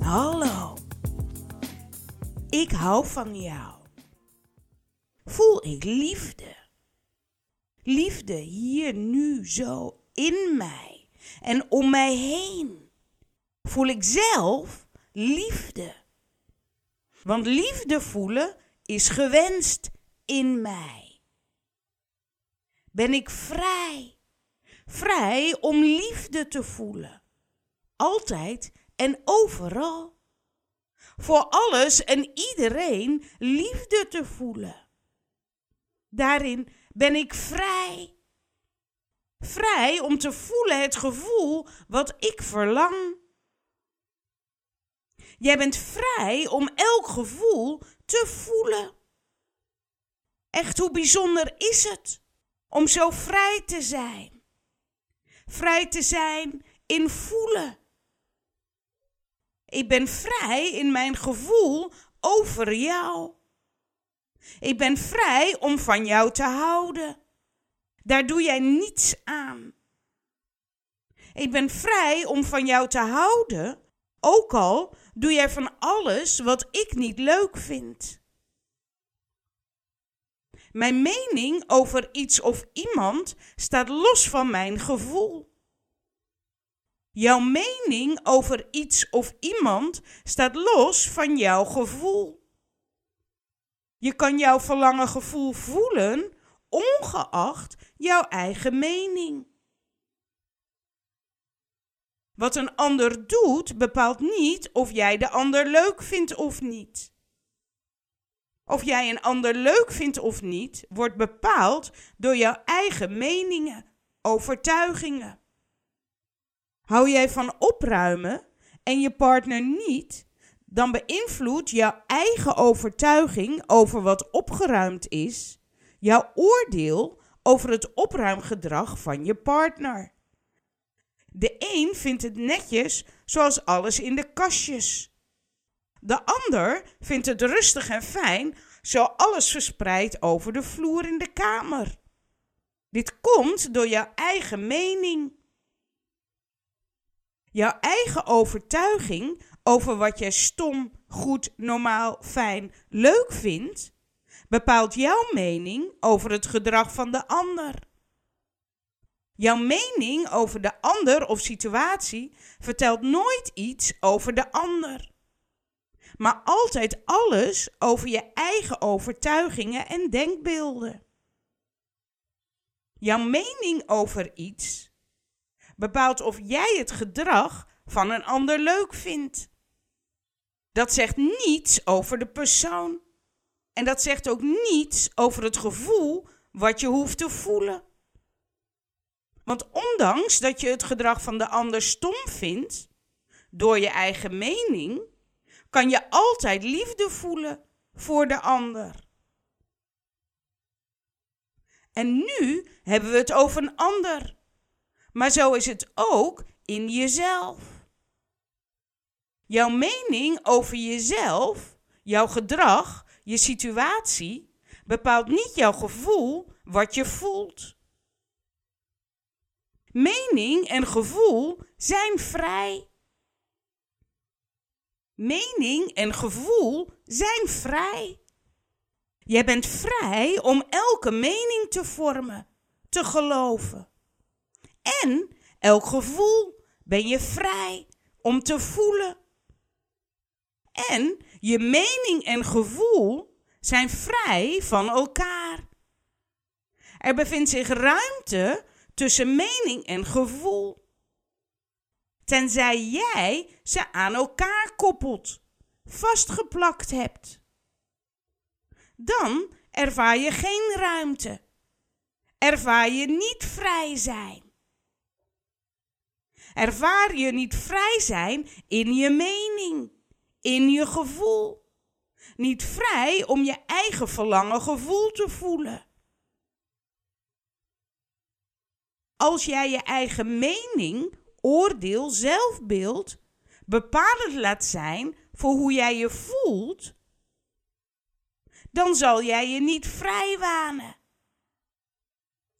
Hallo. Ik hou van jou. Voel ik liefde? Liefde hier nu zo in mij en om mij heen. Voel ik zelf liefde? Want liefde voelen is gewenst in mij. Ben ik vrij? Vrij om liefde te voelen. Altijd en overal. Voor alles en iedereen liefde te voelen. Daarin ben ik vrij. Vrij om te voelen het gevoel wat ik verlang. Jij bent vrij om elk gevoel te voelen. Echt, hoe bijzonder is het om zo vrij te zijn? Vrij te zijn in voelen. Ik ben vrij in mijn gevoel over jou. Ik ben vrij om van jou te houden. Daar doe jij niets aan. Ik ben vrij om van jou te houden, ook al doe jij van alles wat ik niet leuk vind. Mijn mening over iets of iemand staat los van mijn gevoel. Jouw mening over iets of iemand staat los van jouw gevoel. Je kan jouw verlangen gevoel voelen, ongeacht jouw eigen mening. Wat een ander doet, bepaalt niet of jij de ander leuk vindt of niet. Of jij een ander leuk vindt of niet, wordt bepaald door jouw eigen meningen, overtuigingen. Hou jij van opruimen en je partner niet, dan beïnvloedt jouw eigen overtuiging over wat opgeruimd is, jouw oordeel over het opruimgedrag van je partner. De een vindt het netjes zoals alles in de kastjes. De ander vindt het rustig en fijn zo alles verspreid over de vloer in de kamer. Dit komt door jouw eigen mening. Jouw eigen overtuiging over wat jij stom, goed, normaal, fijn, leuk vindt, bepaalt jouw mening over het gedrag van de ander. Jouw mening over de ander of situatie vertelt nooit iets over de ander, maar altijd alles over je eigen overtuigingen en denkbeelden. Jouw mening over iets bepaalt of jij het gedrag van een ander leuk vindt. Dat zegt niets over de persoon. En dat zegt ook niets over het gevoel wat je hoeft te voelen. Want ondanks dat je het gedrag van de ander stom vindt, door je eigen mening, kan je altijd liefde voelen voor de ander. En nu hebben we het over een ander. Maar zo is het ook in jezelf. Jouw mening over jezelf, jouw gedrag, je situatie bepaalt niet jouw gevoel wat je voelt. Mening en gevoel zijn vrij. Mening en gevoel zijn vrij. Jij bent vrij om elke mening te vormen, te geloven. En elk gevoel ben je vrij om te voelen. En je mening en gevoel zijn vrij van elkaar. Er bevindt zich ruimte tussen mening en gevoel. Tenzij jij ze aan elkaar koppelt, vastgeplakt hebt. Dan ervaar je geen ruimte. Ervaar je niet vrij zijn ervaar je niet vrij zijn in je mening, in je gevoel. Niet vrij om je eigen verlangen gevoel te voelen. Als jij je eigen mening, oordeel, zelfbeeld bepalend laat zijn voor hoe jij je voelt, dan zal jij je niet vrij wanen.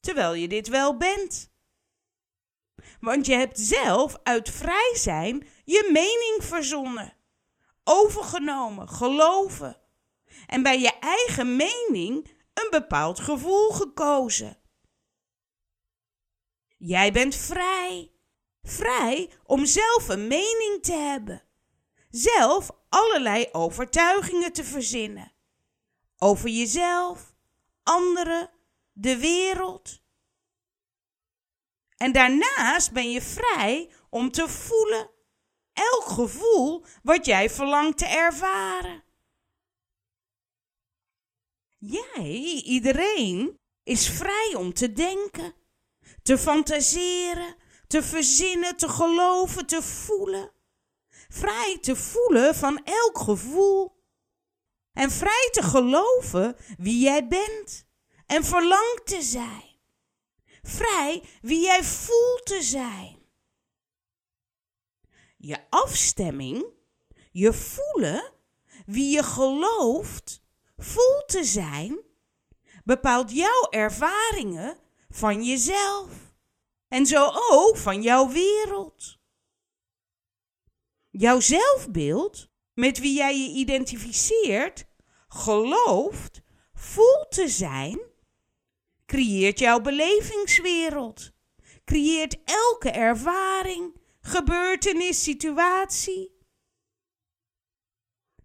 Terwijl je dit wel bent. Want je hebt zelf uit vrij zijn je mening verzonnen. overgenomen, geloven. En bij je eigen mening een bepaald gevoel gekozen. Jij bent vrij. Vrij om zelf een mening te hebben. Zelf allerlei overtuigingen te verzinnen. Over jezelf, anderen, de wereld. En daarnaast ben je vrij om te voelen elk gevoel wat jij verlangt te ervaren. Jij, iedereen, is vrij om te denken, te fantaseren, te verzinnen, te geloven, te voelen. Vrij te voelen van elk gevoel. En vrij te geloven wie jij bent en verlangt te zijn. Vrij wie jij voelt te zijn. Je afstemming, je voelen, wie je gelooft, voelt te zijn, bepaalt jouw ervaringen van jezelf. En zo ook van jouw wereld. Jouw zelfbeeld, met wie jij je identificeert, gelooft, voelt te zijn, creëert jouw belevingswereld, creëert elke ervaring, gebeurtenis, situatie.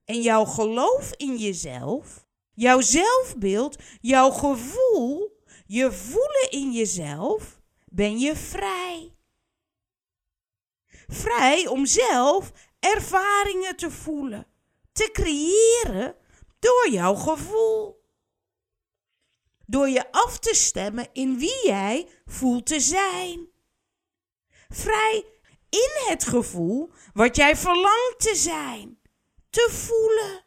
En jouw geloof in jezelf, jouw zelfbeeld, jouw gevoel, je voelen in jezelf, ben je vrij. Vrij om zelf ervaringen te voelen, te creëren door jouw gevoel. Door je af te stemmen in wie jij voelt te zijn. Vrij in het gevoel wat jij verlangt te zijn, te voelen.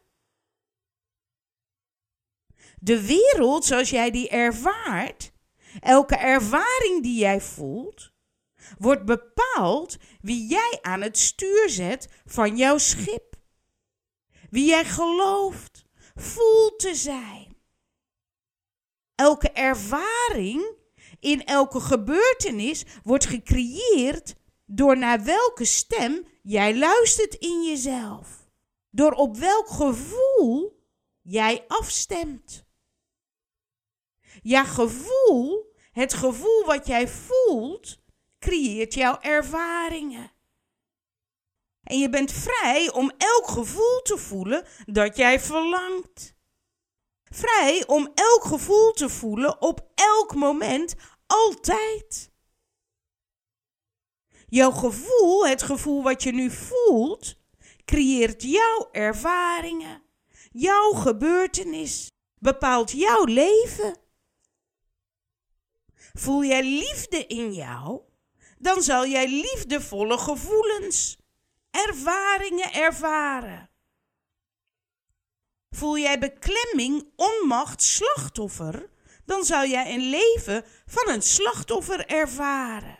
De wereld zoals jij die ervaart, elke ervaring die jij voelt, wordt bepaald wie jij aan het stuur zet van jouw schip. Wie jij gelooft, voelt te zijn. Elke ervaring in elke gebeurtenis wordt gecreëerd door naar welke stem jij luistert in jezelf. Door op welk gevoel jij afstemt. Ja, gevoel, het gevoel wat jij voelt, creëert jouw ervaringen. En je bent vrij om elk gevoel te voelen dat jij verlangt. Vrij om elk gevoel te voelen op elk moment, altijd. Jouw gevoel, het gevoel wat je nu voelt, creëert jouw ervaringen. Jouw gebeurtenis bepaalt jouw leven. Voel jij liefde in jou, dan zal jij liefdevolle gevoelens, ervaringen ervaren. Voel jij beklemming, onmacht, slachtoffer, dan zal jij een leven van een slachtoffer ervaren.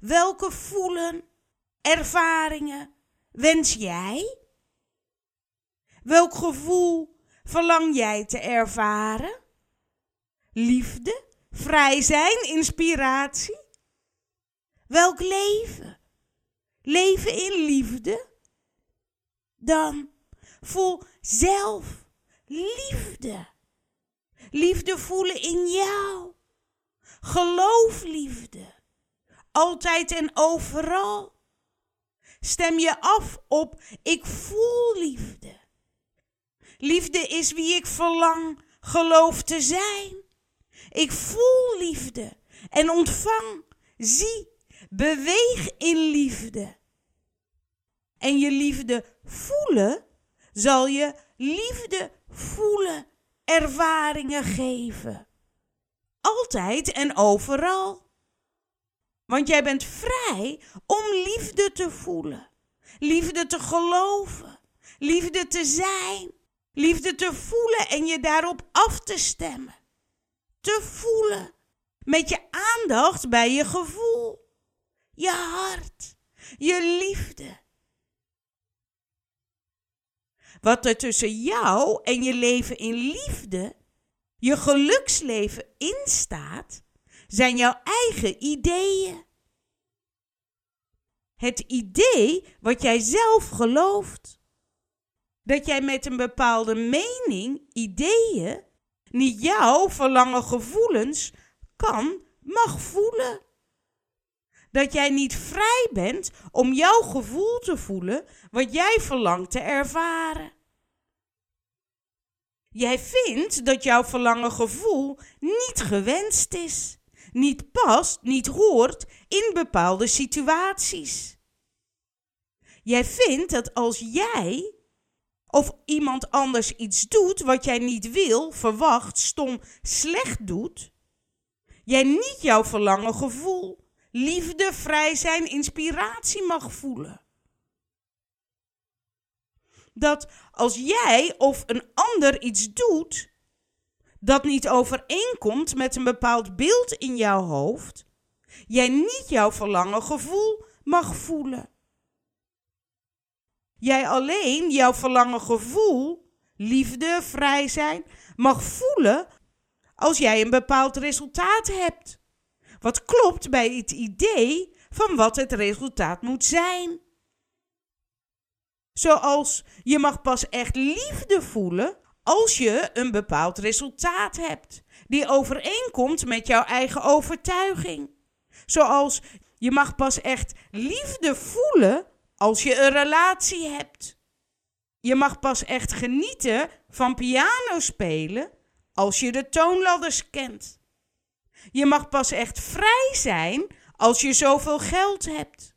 Welke voelen, ervaringen wens jij? Welk gevoel verlang jij te ervaren? Liefde, vrij zijn, inspiratie? Welk leven? Leven in liefde? Dan voel zelf liefde. Liefde voelen in jou. Geloof liefde altijd en overal. Stem je af op ik voel liefde. Liefde is wie ik verlang, geloof te zijn. Ik voel liefde en ontvang, zie, beweeg in liefde. En je liefde voelen zal je liefde voelen, ervaringen geven. Altijd en overal. Want jij bent vrij om liefde te voelen, liefde te geloven, liefde te zijn, liefde te voelen en je daarop af te stemmen. Te voelen met je aandacht bij je gevoel, je hart, je liefde. Wat er tussen jou en je leven in liefde, je geluksleven instaat, zijn jouw eigen ideeën. het idee wat jij zelf gelooft. Dat jij met een bepaalde mening, ideeën, niet jouw verlangen gevoelens kan, mag voelen. Dat jij niet vrij bent om jouw gevoel te voelen wat jij verlangt te ervaren. Jij vindt dat jouw verlangen gevoel niet gewenst is, niet past, niet hoort in bepaalde situaties. Jij vindt dat als jij of iemand anders iets doet wat jij niet wil, verwacht, stom, slecht doet, jij niet jouw verlangen gevoel, liefde, vrij zijn, inspiratie mag voelen. Dat als jij of een ander iets doet dat niet overeenkomt met een bepaald beeld in jouw hoofd, jij niet jouw verlangen gevoel mag voelen. Jij alleen jouw verlangen gevoel, liefde, vrij zijn, mag voelen als jij een bepaald resultaat hebt. Wat klopt bij het idee van wat het resultaat moet zijn. Zoals je mag pas echt liefde voelen als je een bepaald resultaat hebt, die overeenkomt met jouw eigen overtuiging. Zoals je mag pas echt liefde voelen als je een relatie hebt. Je mag pas echt genieten van piano spelen als je de toonladders kent. Je mag pas echt vrij zijn als je zoveel geld hebt.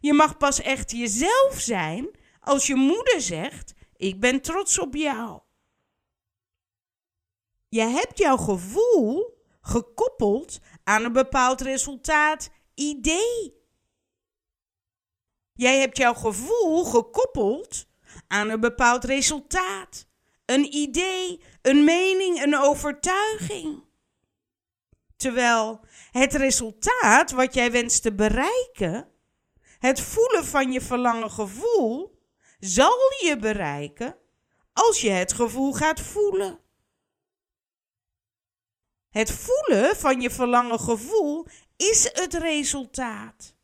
Je mag pas echt jezelf zijn als je moeder zegt: Ik ben trots op jou. Je hebt jouw gevoel gekoppeld aan een bepaald resultaat, idee. Jij hebt jouw gevoel gekoppeld aan een bepaald resultaat, een idee, een mening, een overtuiging. Terwijl het resultaat wat jij wenst te bereiken, het voelen van je verlangen gevoel, zal je bereiken als je het gevoel gaat voelen. Het voelen van je verlangen gevoel is het resultaat.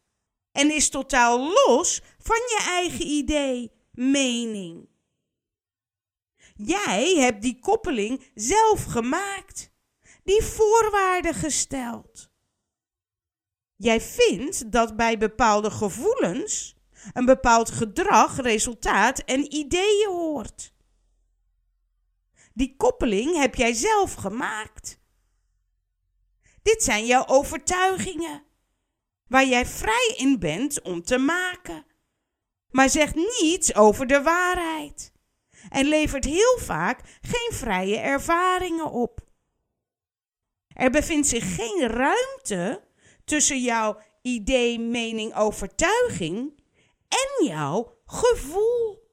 En is totaal los van je eigen idee, mening. Jij hebt die koppeling zelf gemaakt, die voorwaarden gesteld. Jij vindt dat bij bepaalde gevoelens een bepaald gedrag, resultaat en ideeën hoort. Die koppeling heb jij zelf gemaakt. Dit zijn jouw overtuigingen, waar jij vrij in bent om te maken. Maar zegt niets over de waarheid en levert heel vaak geen vrije ervaringen op. Er bevindt zich geen ruimte tussen jouw idee, mening, overtuiging en jouw gevoel.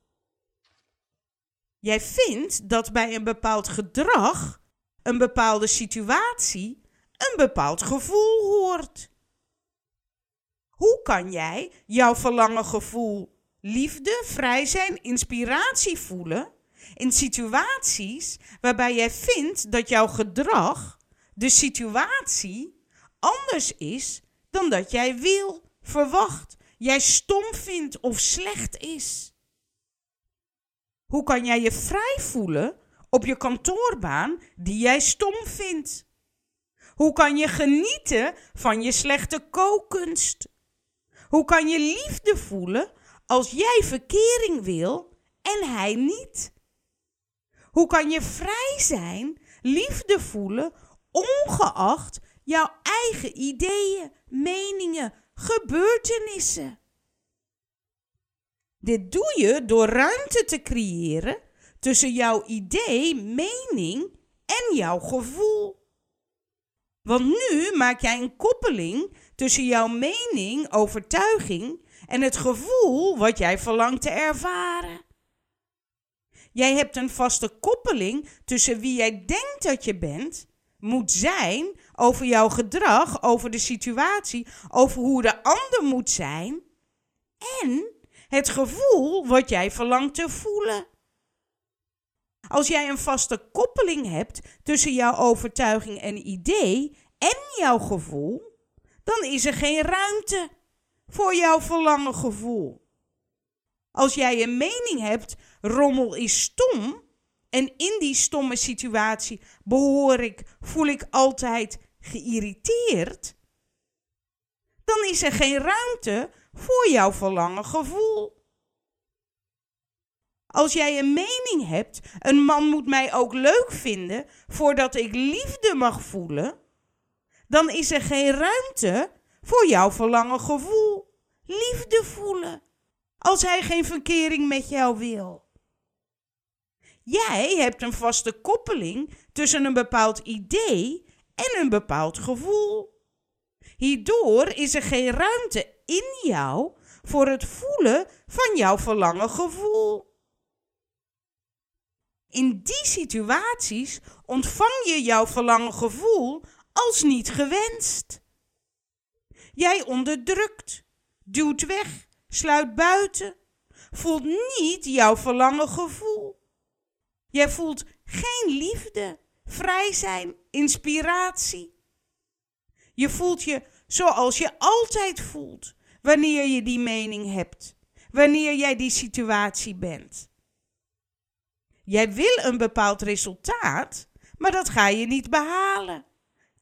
Jij vindt dat bij een bepaald gedrag, een bepaalde situatie, een bepaald gevoel hoort. Hoe kan jij jouw verlangen gevoel, liefde, vrij zijn, inspiratie voelen in situaties waarbij jij vindt dat jouw gedrag, de situatie, anders is dan dat jij wil, verwacht, jij stom vindt of slecht is? Hoe kan jij je vrij voelen op je kantoorbaan die jij stom vindt? Hoe kan je genieten van je slechte kookkunst? Hoe kan je liefde voelen als jij verkering wil en hij niet? Hoe kan je vrij zijn, liefde voelen, ongeacht jouw eigen ideeën, meningen, gebeurtenissen? Dit doe je door ruimte te creëren tussen jouw idee, mening en jouw gevoel. Want nu maak jij een koppeling tussen jouw mening, overtuiging en het gevoel wat jij verlangt te ervaren. Jij hebt een vaste koppeling tussen wie jij denkt dat je bent, moet zijn, over jouw gedrag, over de situatie, over hoe de ander moet zijn en het gevoel wat jij verlangt te voelen. Als jij een vaste koppeling hebt tussen jouw overtuiging en idee en jouw gevoel, dan is er geen ruimte voor jouw verlangen gevoel. Als jij een mening hebt, rommel is stom, en in die stomme situatie behoor ik, voel ik altijd geïrriteerd, dan is er geen ruimte voor jouw verlangen gevoel. Als jij een mening hebt, een man moet mij ook leuk vinden voordat ik liefde mag voelen, dan is er geen ruimte voor jouw verlangen gevoel. Liefde voelen. Als hij geen verkering met jou wil. Jij hebt een vaste koppeling tussen een bepaald idee en een bepaald gevoel. Hierdoor is er geen ruimte in jou voor het voelen van jouw verlangen gevoel. In die situaties ontvang je jouw verlangen gevoel als niet gewenst. Jij onderdrukt, duwt weg, sluit buiten, voelt niet jouw verlangen gevoel. Jij voelt geen liefde, vrij zijn, inspiratie. Je voelt je zoals je altijd voelt wanneer je die mening hebt, wanneer jij die situatie bent. Jij wil een bepaald resultaat, maar dat ga je niet behalen.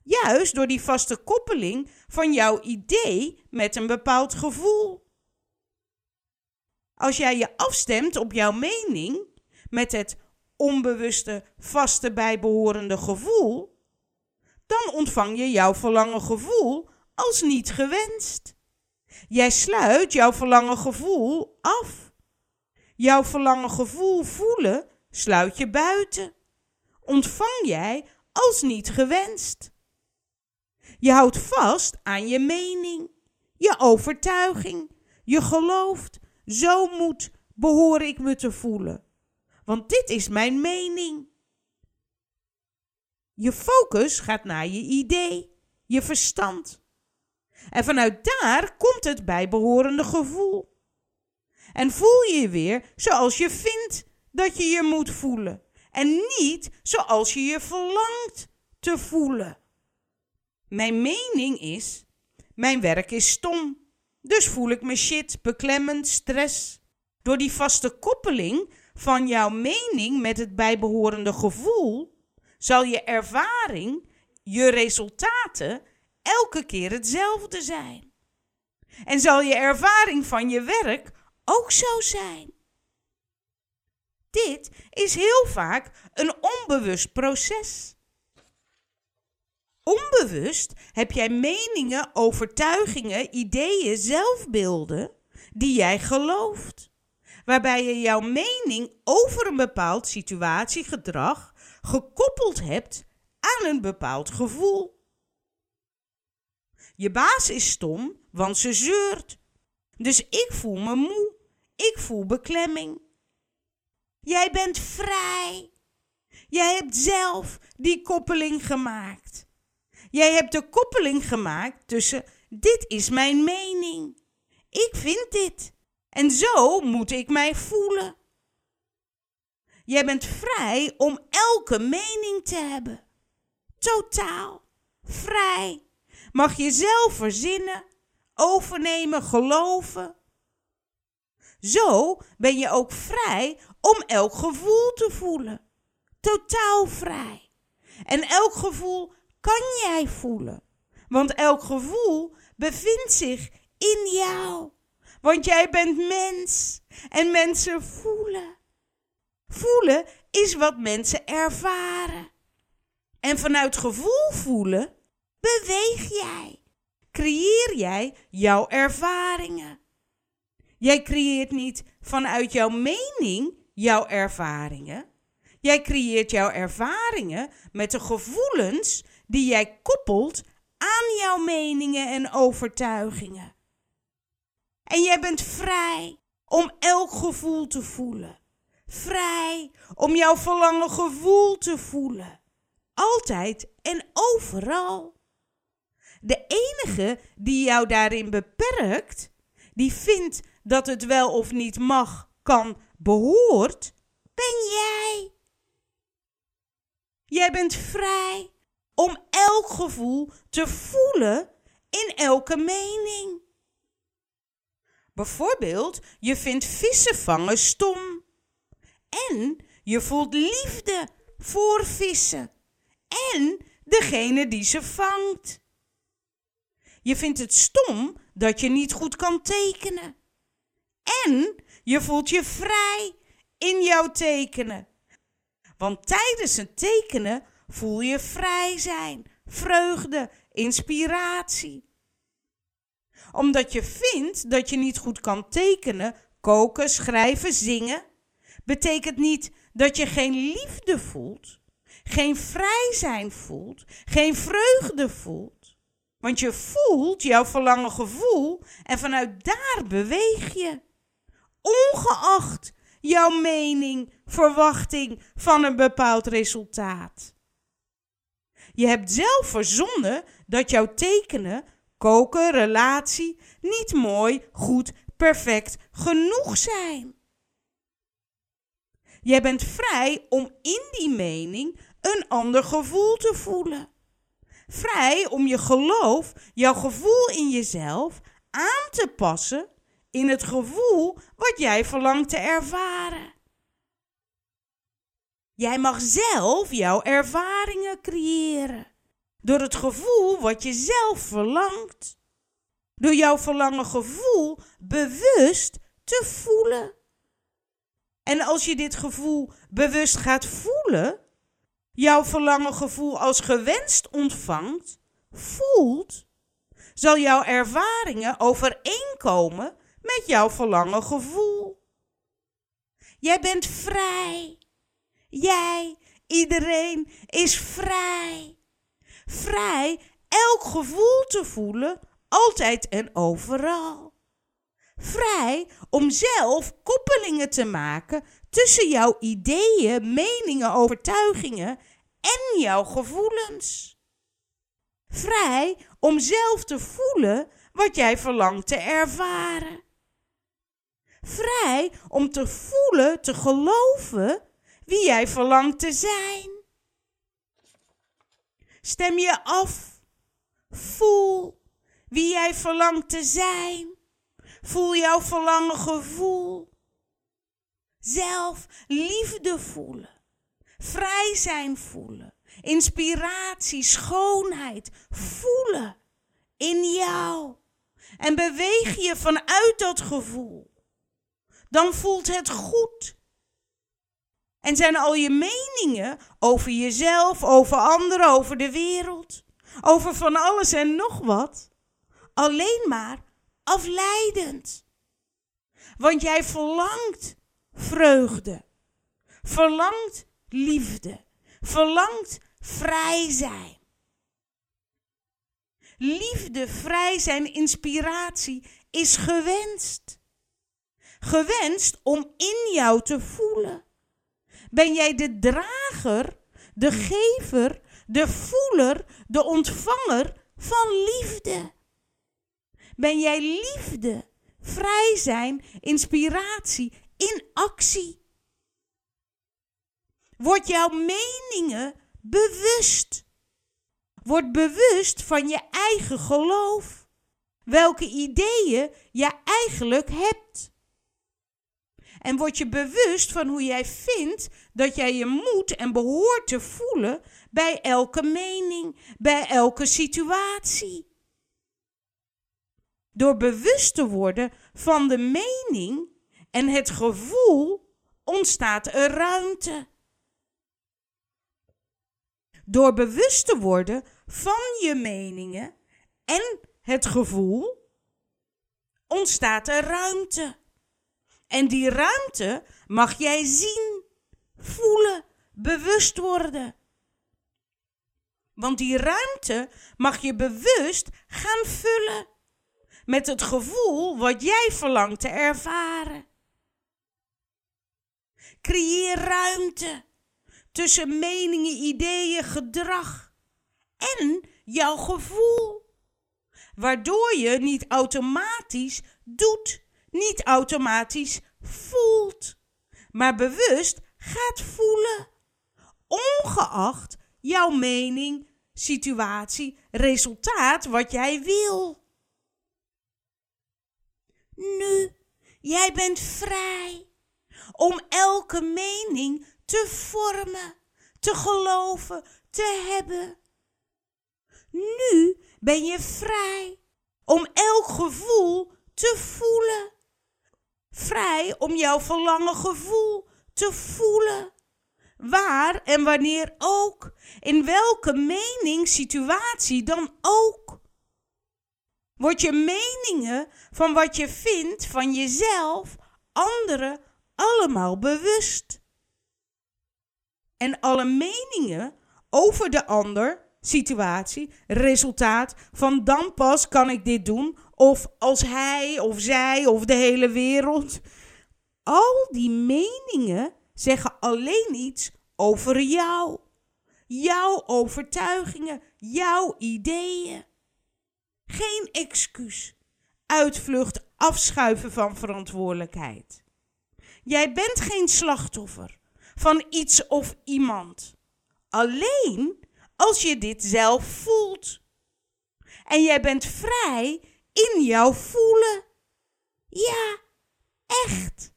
Juist door die vaste koppeling van jouw idee met een bepaald gevoel. Als jij je afstemt op jouw mening met het onbewuste, vaste bijbehorende gevoel, dan ontvang je jouw verlangen gevoel als niet gewenst. Jij sluit jouw verlangen gevoel af. Jouw verlangen gevoel voelen sluit je buiten. Ontvang jij als niet gewenst. Je houdt vast aan je mening, je overtuiging. Je gelooft, zo moet, behoor ik me te voelen. Want dit is mijn mening. Je focus gaat naar je idee, je verstand. En vanuit daar komt het bijbehorende gevoel. En voel je je weer zoals je vindt dat je je moet voelen. En niet zoals je je verlangt te voelen. Mijn mening is: mijn werk is stom. Dus voel ik me shit, beklemmend, stress. Door die vaste koppeling van jouw mening met het bijbehorende gevoel, zal je ervaring, je resultaten elke keer hetzelfde zijn. En zal je ervaring van je werk ook zo zijn. Dit is heel vaak een onbewust proces. Onbewust heb jij meningen, overtuigingen, ideeën, zelfbeelden die jij gelooft. Waarbij je jouw mening over een bepaald situatie, gedrag gekoppeld hebt aan een bepaald gevoel. Je baas is stom, want ze zeurt. Dus ik voel me moe. Ik voel beklemming. Jij bent vrij. Jij hebt zelf die koppeling gemaakt. Jij hebt de koppeling gemaakt tussen dit is mijn mening. Ik vind dit. En zo moet ik mij voelen. Jij bent vrij om elke mening te hebben. Totaal vrij. Mag je zelf verzinnen, overnemen, geloven. Zo ben je ook vrij om elk gevoel te voelen. Totaal vrij. En elk gevoel kan jij voelen. Want elk gevoel bevindt zich in jou. Want jij bent mens. En mensen voelen. Voelen is wat mensen ervaren. En vanuit gevoel voelen beweeg jij. Creëer jij jouw ervaringen. Jij creëert niet vanuit jouw mening jouw ervaringen. Jij creëert jouw ervaringen met de gevoelens die jij koppelt aan jouw meningen en overtuigingen. En jij bent vrij om elk gevoel te voelen. Vrij om jouw verlangen gevoel te voelen. Altijd en overal. De enige die jou daarin beperkt, die vindt dat het wel of niet mag, kan, behoort, ben jij. Jij bent vrij om elk gevoel te voelen in elke mening. Bijvoorbeeld, je vindt vissen vangen stom. En je voelt liefde voor vissen. En degene die ze vangt. Je vindt het stom dat je niet goed kan tekenen. En je voelt je vrij in jouw tekenen. Want tijdens het tekenen voel je vrij zijn, vreugde, inspiratie. Omdat je vindt dat je niet goed kan tekenen, koken, schrijven, zingen, betekent niet dat je geen liefde voelt, geen vrij zijn voelt, geen vreugde voelt. Want je voelt jouw verlangen gevoel en vanuit daar beweeg je. Ongeacht jouw mening, verwachting van een bepaald resultaat. Je hebt zelf verzonnen dat jouw tekenen, koken, relatie niet mooi, goed, perfect genoeg zijn. Jij bent vrij om in die mening een ander gevoel te voelen. Vrij om je geloof, jouw gevoel in jezelf aan te passen in het gevoel wat jij verlangt te ervaren. Jij mag zelf jouw ervaringen creëren. Door het gevoel wat je zelf verlangt. Door jouw verlangen gevoel bewust te voelen. En als je dit gevoel bewust gaat voelen, jouw verlangen gevoel als gewenst ontvangt, voelt, zal jouw ervaringen overeenkomen met jouw verlangen gevoel. Jij bent vrij. Jij, iedereen is vrij. Vrij elk gevoel te voelen, altijd en overal. Vrij om zelf koppelingen te maken tussen jouw ideeën, meningen, overtuigingen en jouw gevoelens. Vrij om zelf te voelen wat jij verlangt te ervaren. Vrij om te voelen, te geloven wie jij verlangt te zijn. Stem je af. Voel wie jij verlangt te zijn. Voel jouw verlangen gevoel. Zelf liefde voelen. Vrij zijn voelen. Inspiratie, schoonheid voelen in jou. En beweeg je vanuit dat gevoel. Dan voelt het goed. En zijn al je meningen over jezelf, over anderen, over de wereld, over van alles en nog wat, alleen maar afleidend. Want jij verlangt vreugde, verlangt liefde, verlangt vrij zijn. Liefde, vrij zijn, inspiratie is gewenst. Gewenst om in jou te voelen. Ben jij de drager, de gever, de voeler, de ontvanger van liefde? Ben jij liefde, vrij zijn, inspiratie in actie? Word jouw meningen bewust. Word bewust van je eigen geloof. Welke ideeën je eigenlijk hebt. En word je bewust van hoe jij vindt dat jij je moet en behoort te voelen bij elke mening, bij elke situatie. Door bewust te worden van de mening en het gevoel ontstaat er ruimte. Door bewust te worden van je meningen en het gevoel ontstaat er ruimte. En die ruimte mag jij zien, voelen, bewust worden. Want die ruimte mag je bewust gaan vullen met het gevoel wat jij verlangt te ervaren. Creëer ruimte tussen meningen, ideeën, gedrag en jouw gevoel. Waardoor je niet automatisch doet, niet automatisch voelt, maar bewust gaat voelen. Ongeacht jouw mening, situatie, resultaat wat jij wil. Nu, jij bent vrij om elke mening te vormen, te geloven, te hebben. Nu ben je vrij om elk gevoel te voelen. Vrij om jouw verlangen gevoel te voelen. Waar en wanneer ook, in welke mening, situatie dan ook. Word je meningen van wat je vindt van jezelf, anderen, allemaal bewust. En alle meningen over de ander, situatie, resultaat van dan pas kan ik dit doen, of als hij of zij of de hele wereld. Al die meningen zeggen alleen iets over jou, jouw overtuigingen, jouw ideeën. Geen excuus, uitvlucht, afschuiven van verantwoordelijkheid. Jij bent geen slachtoffer van iets of iemand. Alleen als je dit zelf voelt. En jij bent vrij in jouw voelen. Ja, echt.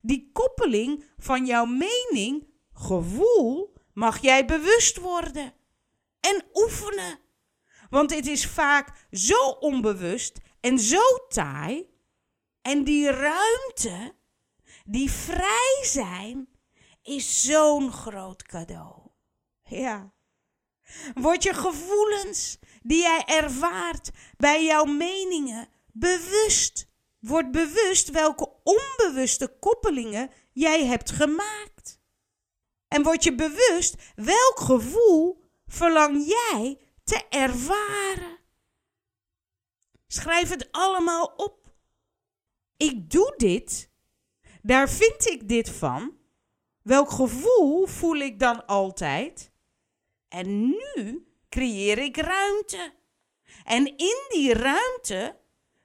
Die koppeling van jouw mening, gevoel, mag jij bewust worden en oefenen. Want het is vaak zo onbewust en zo taai. En die ruimte, die vrij zijn, is zo'n groot cadeau. Ja. Word je gevoelens die jij ervaart bij jouw meningen bewust. Word bewust welke onbewuste koppelingen jij hebt gemaakt. En word je bewust welk gevoel verlang jij te ervaren. Schrijf het allemaal op. Ik doe dit. Daar vind ik dit van. Welk gevoel voel ik dan altijd? En nu creëer ik ruimte. En in die ruimte,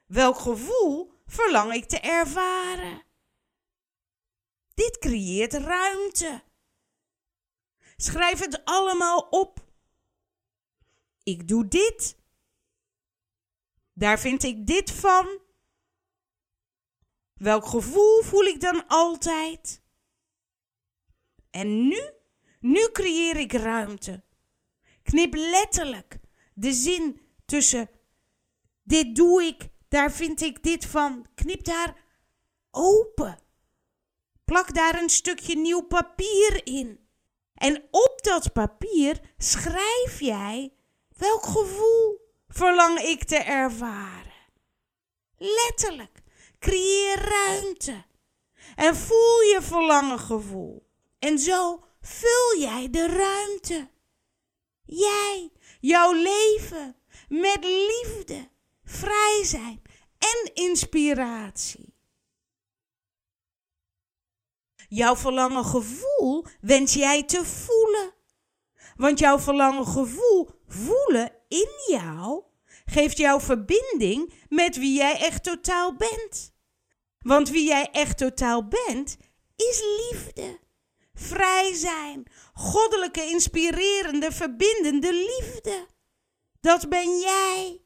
welk gevoel verlang ik te ervaren? Dit creëert ruimte. Schrijf het allemaal op. Ik doe dit. Daar vind ik dit van. Welk gevoel voel ik dan altijd? En nu, nu creëer ik ruimte. Knip letterlijk de zin tussen dit doe ik, daar vind ik dit van. Knip daar open. Plak daar een stukje nieuw papier in. En op dat papier schrijf jij welk gevoel verlang ik te ervaren. Letterlijk, creëer ruimte en voel je verlangen gevoel. En zo vul jij de ruimte. Jij, jouw leven met liefde, vrij zijn en inspiratie. Jouw verlangen gevoel wens jij te voelen. Want jouw verlangen gevoel voelen in jou geeft jou verbinding met wie jij echt totaal bent. Want wie jij echt totaal bent, is liefde vrij zijn, goddelijke, inspirerende, verbindende liefde. Dat ben jij.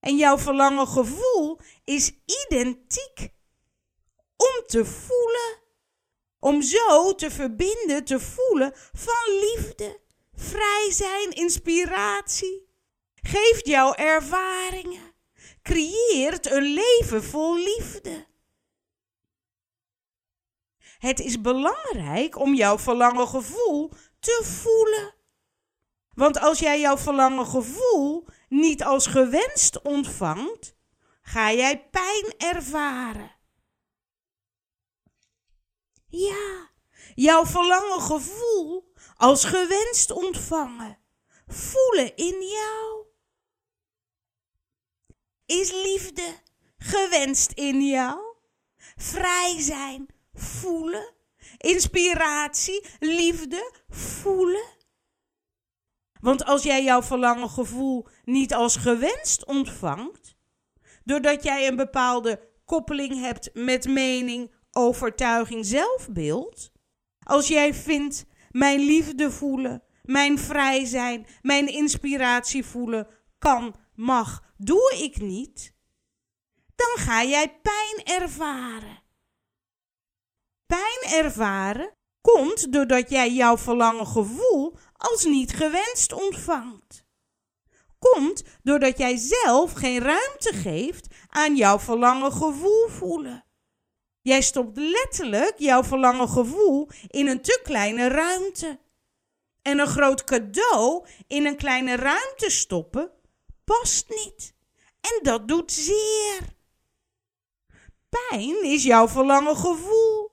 En jouw verlangen gevoel is identiek om te voelen. Om zo te verbinden, te voelen van liefde, vrij zijn, inspiratie. Geeft jou ervaringen. Creëert een leven vol liefde. Het is belangrijk om jouw verlangen gevoel te voelen. Want als jij jouw verlangen gevoel niet als gewenst ontvangt, ga jij pijn ervaren. Ja, jouw verlangen gevoel als gewenst ontvangen, voelen in jou. Is liefde gewenst in jou? Vrij zijn voelen. Inspiratie, liefde, voelen. Want als jij jouw verlangen gevoel niet als gewenst ontvangt, doordat jij een bepaalde koppeling hebt met mening, overtuiging, zelfbeeld, als jij vindt mijn liefde voelen, mijn vrij zijn, mijn inspiratie voelen, kan, mag, doe ik niet, dan ga jij pijn ervaren. Pijn ervaren komt doordat jij jouw verlangen gevoel als niet gewenst ontvangt. Komt doordat jij zelf geen ruimte geeft aan jouw verlangen gevoel voelen. Jij stopt letterlijk jouw verlangen gevoel in een te kleine ruimte. En een groot cadeau in een kleine ruimte stoppen past niet. En dat doet zeer. Pijn is jouw verlangen gevoel.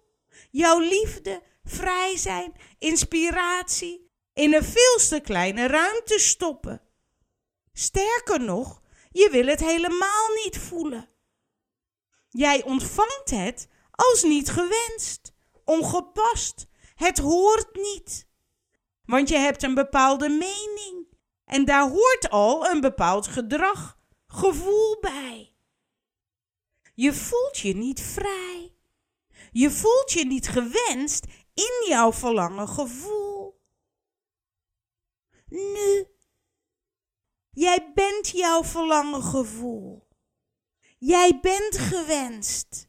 Jouw liefde, vrij zijn, inspiratie in een veel te kleine ruimte stoppen. Sterker nog, je wil het helemaal niet voelen. Jij ontvangt het als niet gewenst, ongepast. Het hoort niet. Want je hebt een bepaalde mening en daar hoort al een bepaald gedrag, gevoel bij. Je voelt je niet vrij. Je voelt je niet gewenst in jouw verlangen gevoel. Nu. Jij bent jouw verlangen gevoel. Jij bent gewenst.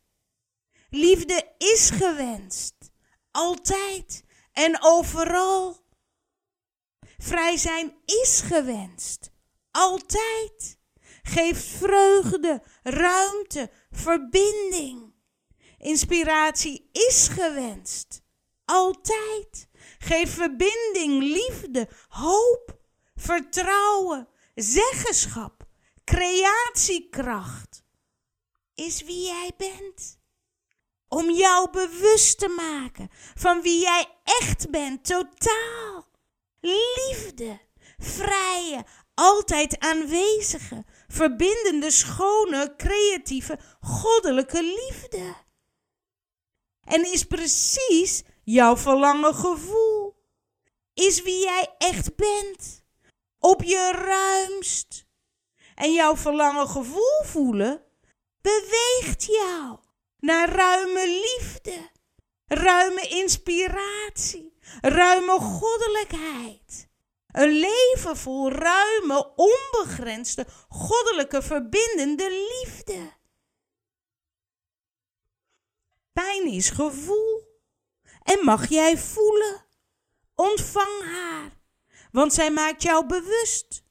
Liefde is gewenst. Altijd en overal. Vrij zijn is gewenst. Altijd. Geeft vreugde, ruimte, verbinding. Inspiratie is gewenst. Altijd. Geef verbinding, liefde, hoop, vertrouwen, zeggenschap, creatiekracht. Is wie jij bent. Om jou bewust te maken van wie jij echt bent, totaal. Liefde, vrije, altijd aanwezige, verbindende, schone, creatieve, goddelijke liefde. En is precies jouw verlangen gevoel. Is wie jij echt bent. Op je ruimst. En jouw verlangen gevoel voelen beweegt jou naar ruime liefde, ruime inspiratie, ruime goddelijkheid. Een leven vol ruime, onbegrensde, goddelijke, verbindende liefde. Pijn is gevoel en mag jij voelen. Ontvang haar, want zij maakt jou bewust.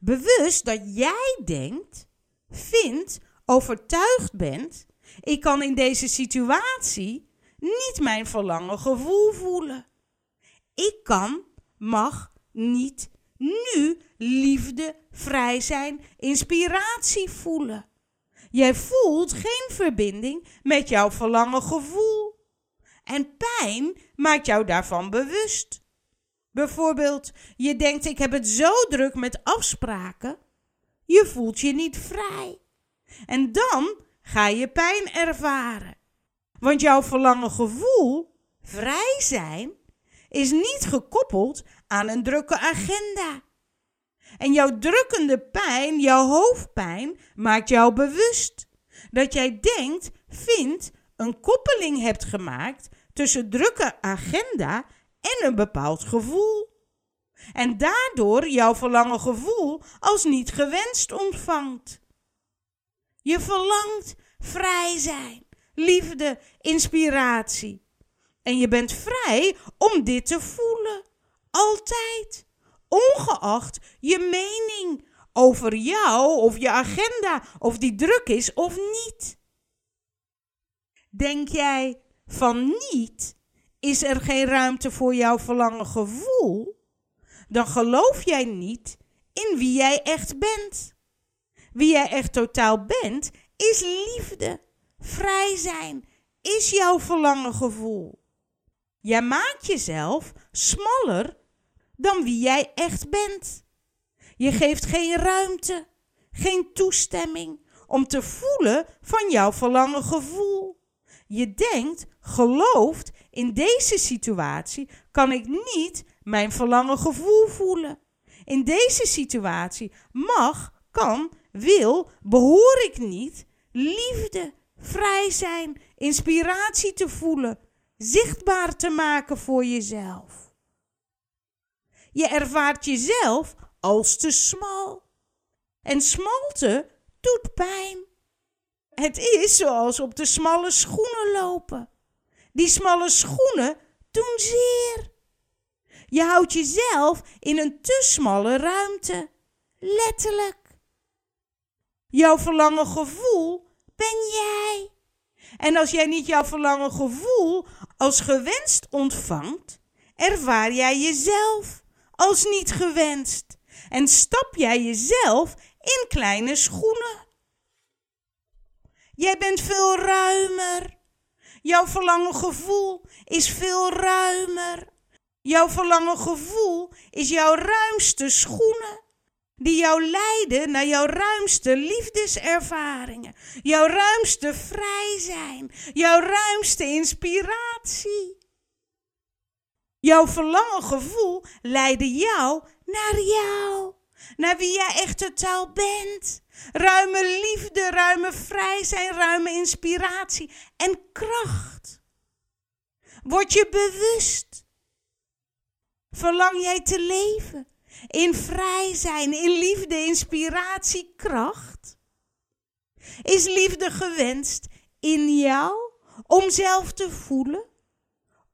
Bewust dat jij denkt, vindt, overtuigd bent: ik kan in deze situatie niet mijn verlangen gevoel voelen. Ik kan, mag niet nu liefde, vrij zijn, inspiratie voelen. Jij voelt geen verbinding met jouw verlangen gevoel. En pijn maakt jou daarvan bewust. Bijvoorbeeld, je denkt ik heb het zo druk met afspraken. Je voelt je niet vrij. En dan ga je pijn ervaren. Want jouw verlangen gevoel, vrij zijn, is niet gekoppeld aan een drukke agenda. En jouw drukkende pijn, jouw hoofdpijn, maakt jou bewust dat jij denkt, vindt, een koppeling hebt gemaakt tussen drukke agenda en een bepaald gevoel. En daardoor jouw verlangen gevoel als niet gewenst ontvangt. Je verlangt vrij zijn, liefde, inspiratie. En je bent vrij om dit te voelen. Altijd. Ongeacht je mening over jou of je agenda, of die druk is of niet. Denk jij van niet, is er geen ruimte voor jouw verlangen gevoel? Dan geloof jij niet in wie jij echt bent. Wie jij echt totaal bent, is liefde. Vrij zijn is jouw verlangen gevoel. Jij maakt jezelf smaller dan wie jij echt bent. Je geeft geen ruimte, geen toestemming om te voelen van jouw verlangen gevoel. Je denkt, gelooft, in deze situatie kan ik niet mijn verlangen gevoel voelen. In deze situatie mag, kan, wil, behoor ik niet liefde, vrij zijn, inspiratie te voelen, zichtbaar te maken voor jezelf. Je ervaart jezelf als te smal. En smalte doet pijn. Het is zoals op de smalle schoenen lopen. Die smalle schoenen doen zeer. Je houdt jezelf in een te smalle ruimte. Letterlijk. Jouw verlangen gevoel ben jij. En als jij niet jouw verlangen gevoel als gewenst ontvangt, ervaar jij jezelf als niet gewenst en stap jij jezelf in kleine schoenen. Jij bent veel ruimer. Jouw verlangen gevoel is veel ruimer. Jouw verlangen gevoel is jouw ruimste schoenen. Die jou leiden naar jouw ruimste liefdeservaringen. Jouw ruimste vrij zijn. Jouw ruimste inspiratie. Jouw verlangen gevoel leidde jou naar jou. Naar wie jij echt totaal bent. Ruime liefde, ruime vrij zijn, ruime inspiratie en kracht. Word je bewust. Verlang jij te leven in vrij zijn, in liefde, inspiratie, kracht? Is liefde gewenst in jou om zelf te voelen,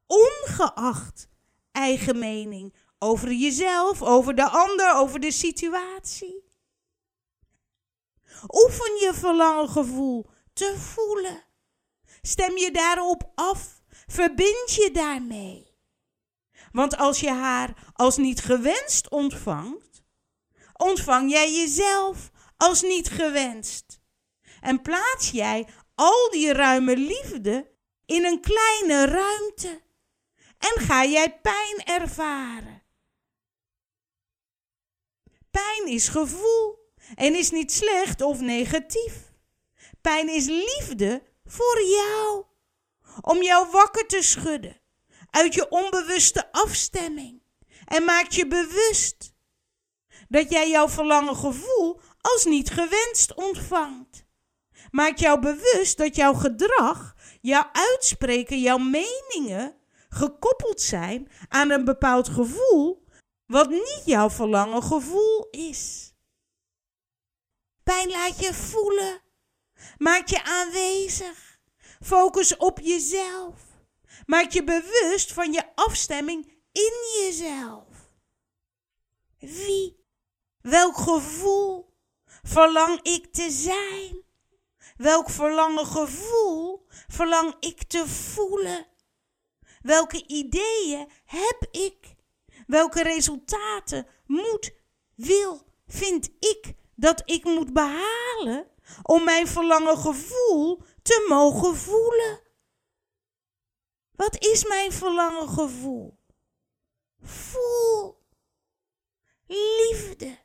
ongeacht eigen mening over jezelf, over de ander, over de situatie? Oefen je verlangengevoel te voelen. Stem je daarop af. Verbind je daarmee. Want als je haar als niet gewenst ontvangt, ontvang jij jezelf als niet gewenst. En plaats jij al die ruime liefde in een kleine ruimte. En ga jij pijn ervaren. Pijn is gevoel en is niet slecht of negatief. Pijn is liefde voor jou. Om jou wakker te schudden uit je onbewuste afstemming. En maakt je bewust dat jij jouw verlangen gevoel als niet gewenst ontvangt. Maakt jou bewust dat jouw gedrag, jouw uitspreken, jouw meningen gekoppeld zijn aan een bepaald gevoel wat niet jouw verlangen gevoel is. Pijn laat je voelen. Maak je aanwezig. Focus op jezelf. Maak je bewust van je afstemming in jezelf. Wie, welk gevoel verlang ik te zijn? Welk verlangen gevoel verlang ik te voelen? Welke ideeën heb ik? Welke resultaten moet, wil, vind ik dat ik moet behalen om mijn verlangen gevoel te mogen voelen. Wat is mijn verlangen gevoel? Voel liefde,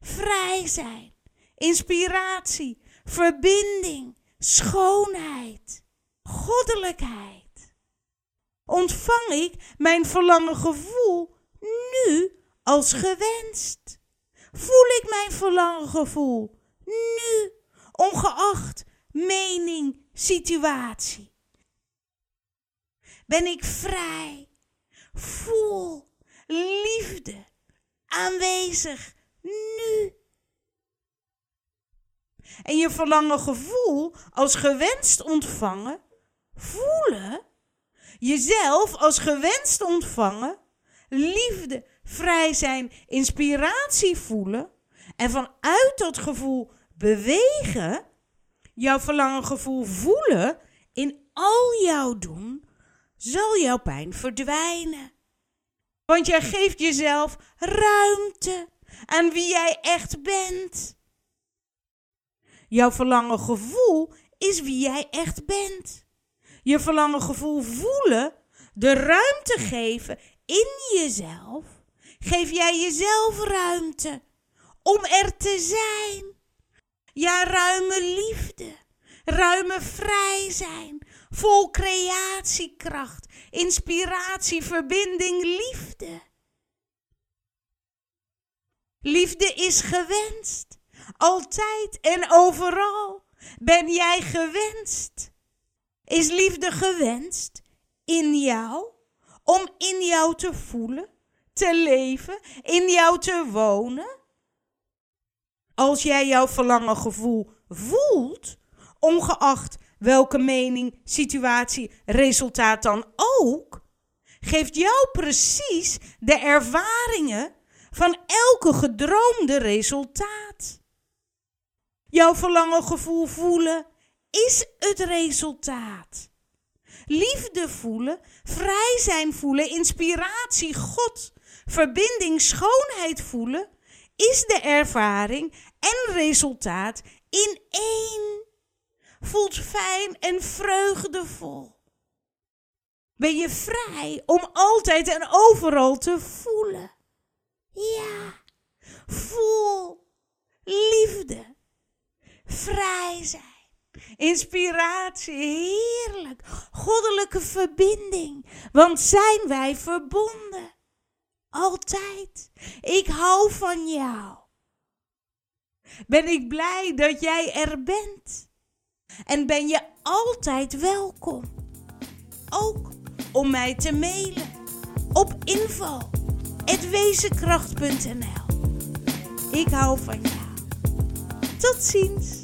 vrij zijn, inspiratie, verbinding, schoonheid, goddelijkheid. Ontvang ik mijn verlangen gevoel nu als gewenst? voel ik mijn verlangengevoel. Nu, ongeacht mening, situatie. Ben ik vrij, voel liefde, aanwezig, nu. En je verlangen gevoel als gewenst ontvangen, voelen, jezelf als gewenst ontvangen, liefde, vrij zijn, inspiratie voelen en vanuit dat gevoel bewegen, jouw verlangen gevoel voelen in al jouw doen, zal jouw pijn verdwijnen. Want jij geeft jezelf ruimte aan wie jij echt bent. Jouw verlangen gevoel is wie jij echt bent. Je verlangen gevoel voelen, de ruimte geven in jezelf geef jij jezelf ruimte om er te zijn. Ja, ruime liefde, ruime vrij zijn, vol creatiekracht, inspiratie, verbinding, liefde. Liefde is gewenst, altijd en overal ben jij gewenst. Is liefde gewenst in jou, om in jou te voelen? te leven, in jou te wonen? Als jij jouw verlangen gevoel voelt, ongeacht welke mening, situatie, resultaat dan ook, geeft jou precies de ervaringen van elke gedroomde resultaat. Jouw verlangen gevoel voelen is het resultaat. Liefde voelen, vrij zijn voelen, inspiratie, God, verbinding, schoonheid voelen, is de ervaring en resultaat in één. Voelt fijn en vreugdevol. Ben je vrij om altijd en overal te voelen? Ja, voel liefde, vrij zijn. Inspiratie, heerlijk, goddelijke verbinding, want zijn wij verbonden. Altijd. Ik hou van jou. Ben ik blij dat jij er bent. En ben je altijd welkom. Ook om mij te mailen op info.wezenkracht.nl Ik hou van jou. Tot ziens.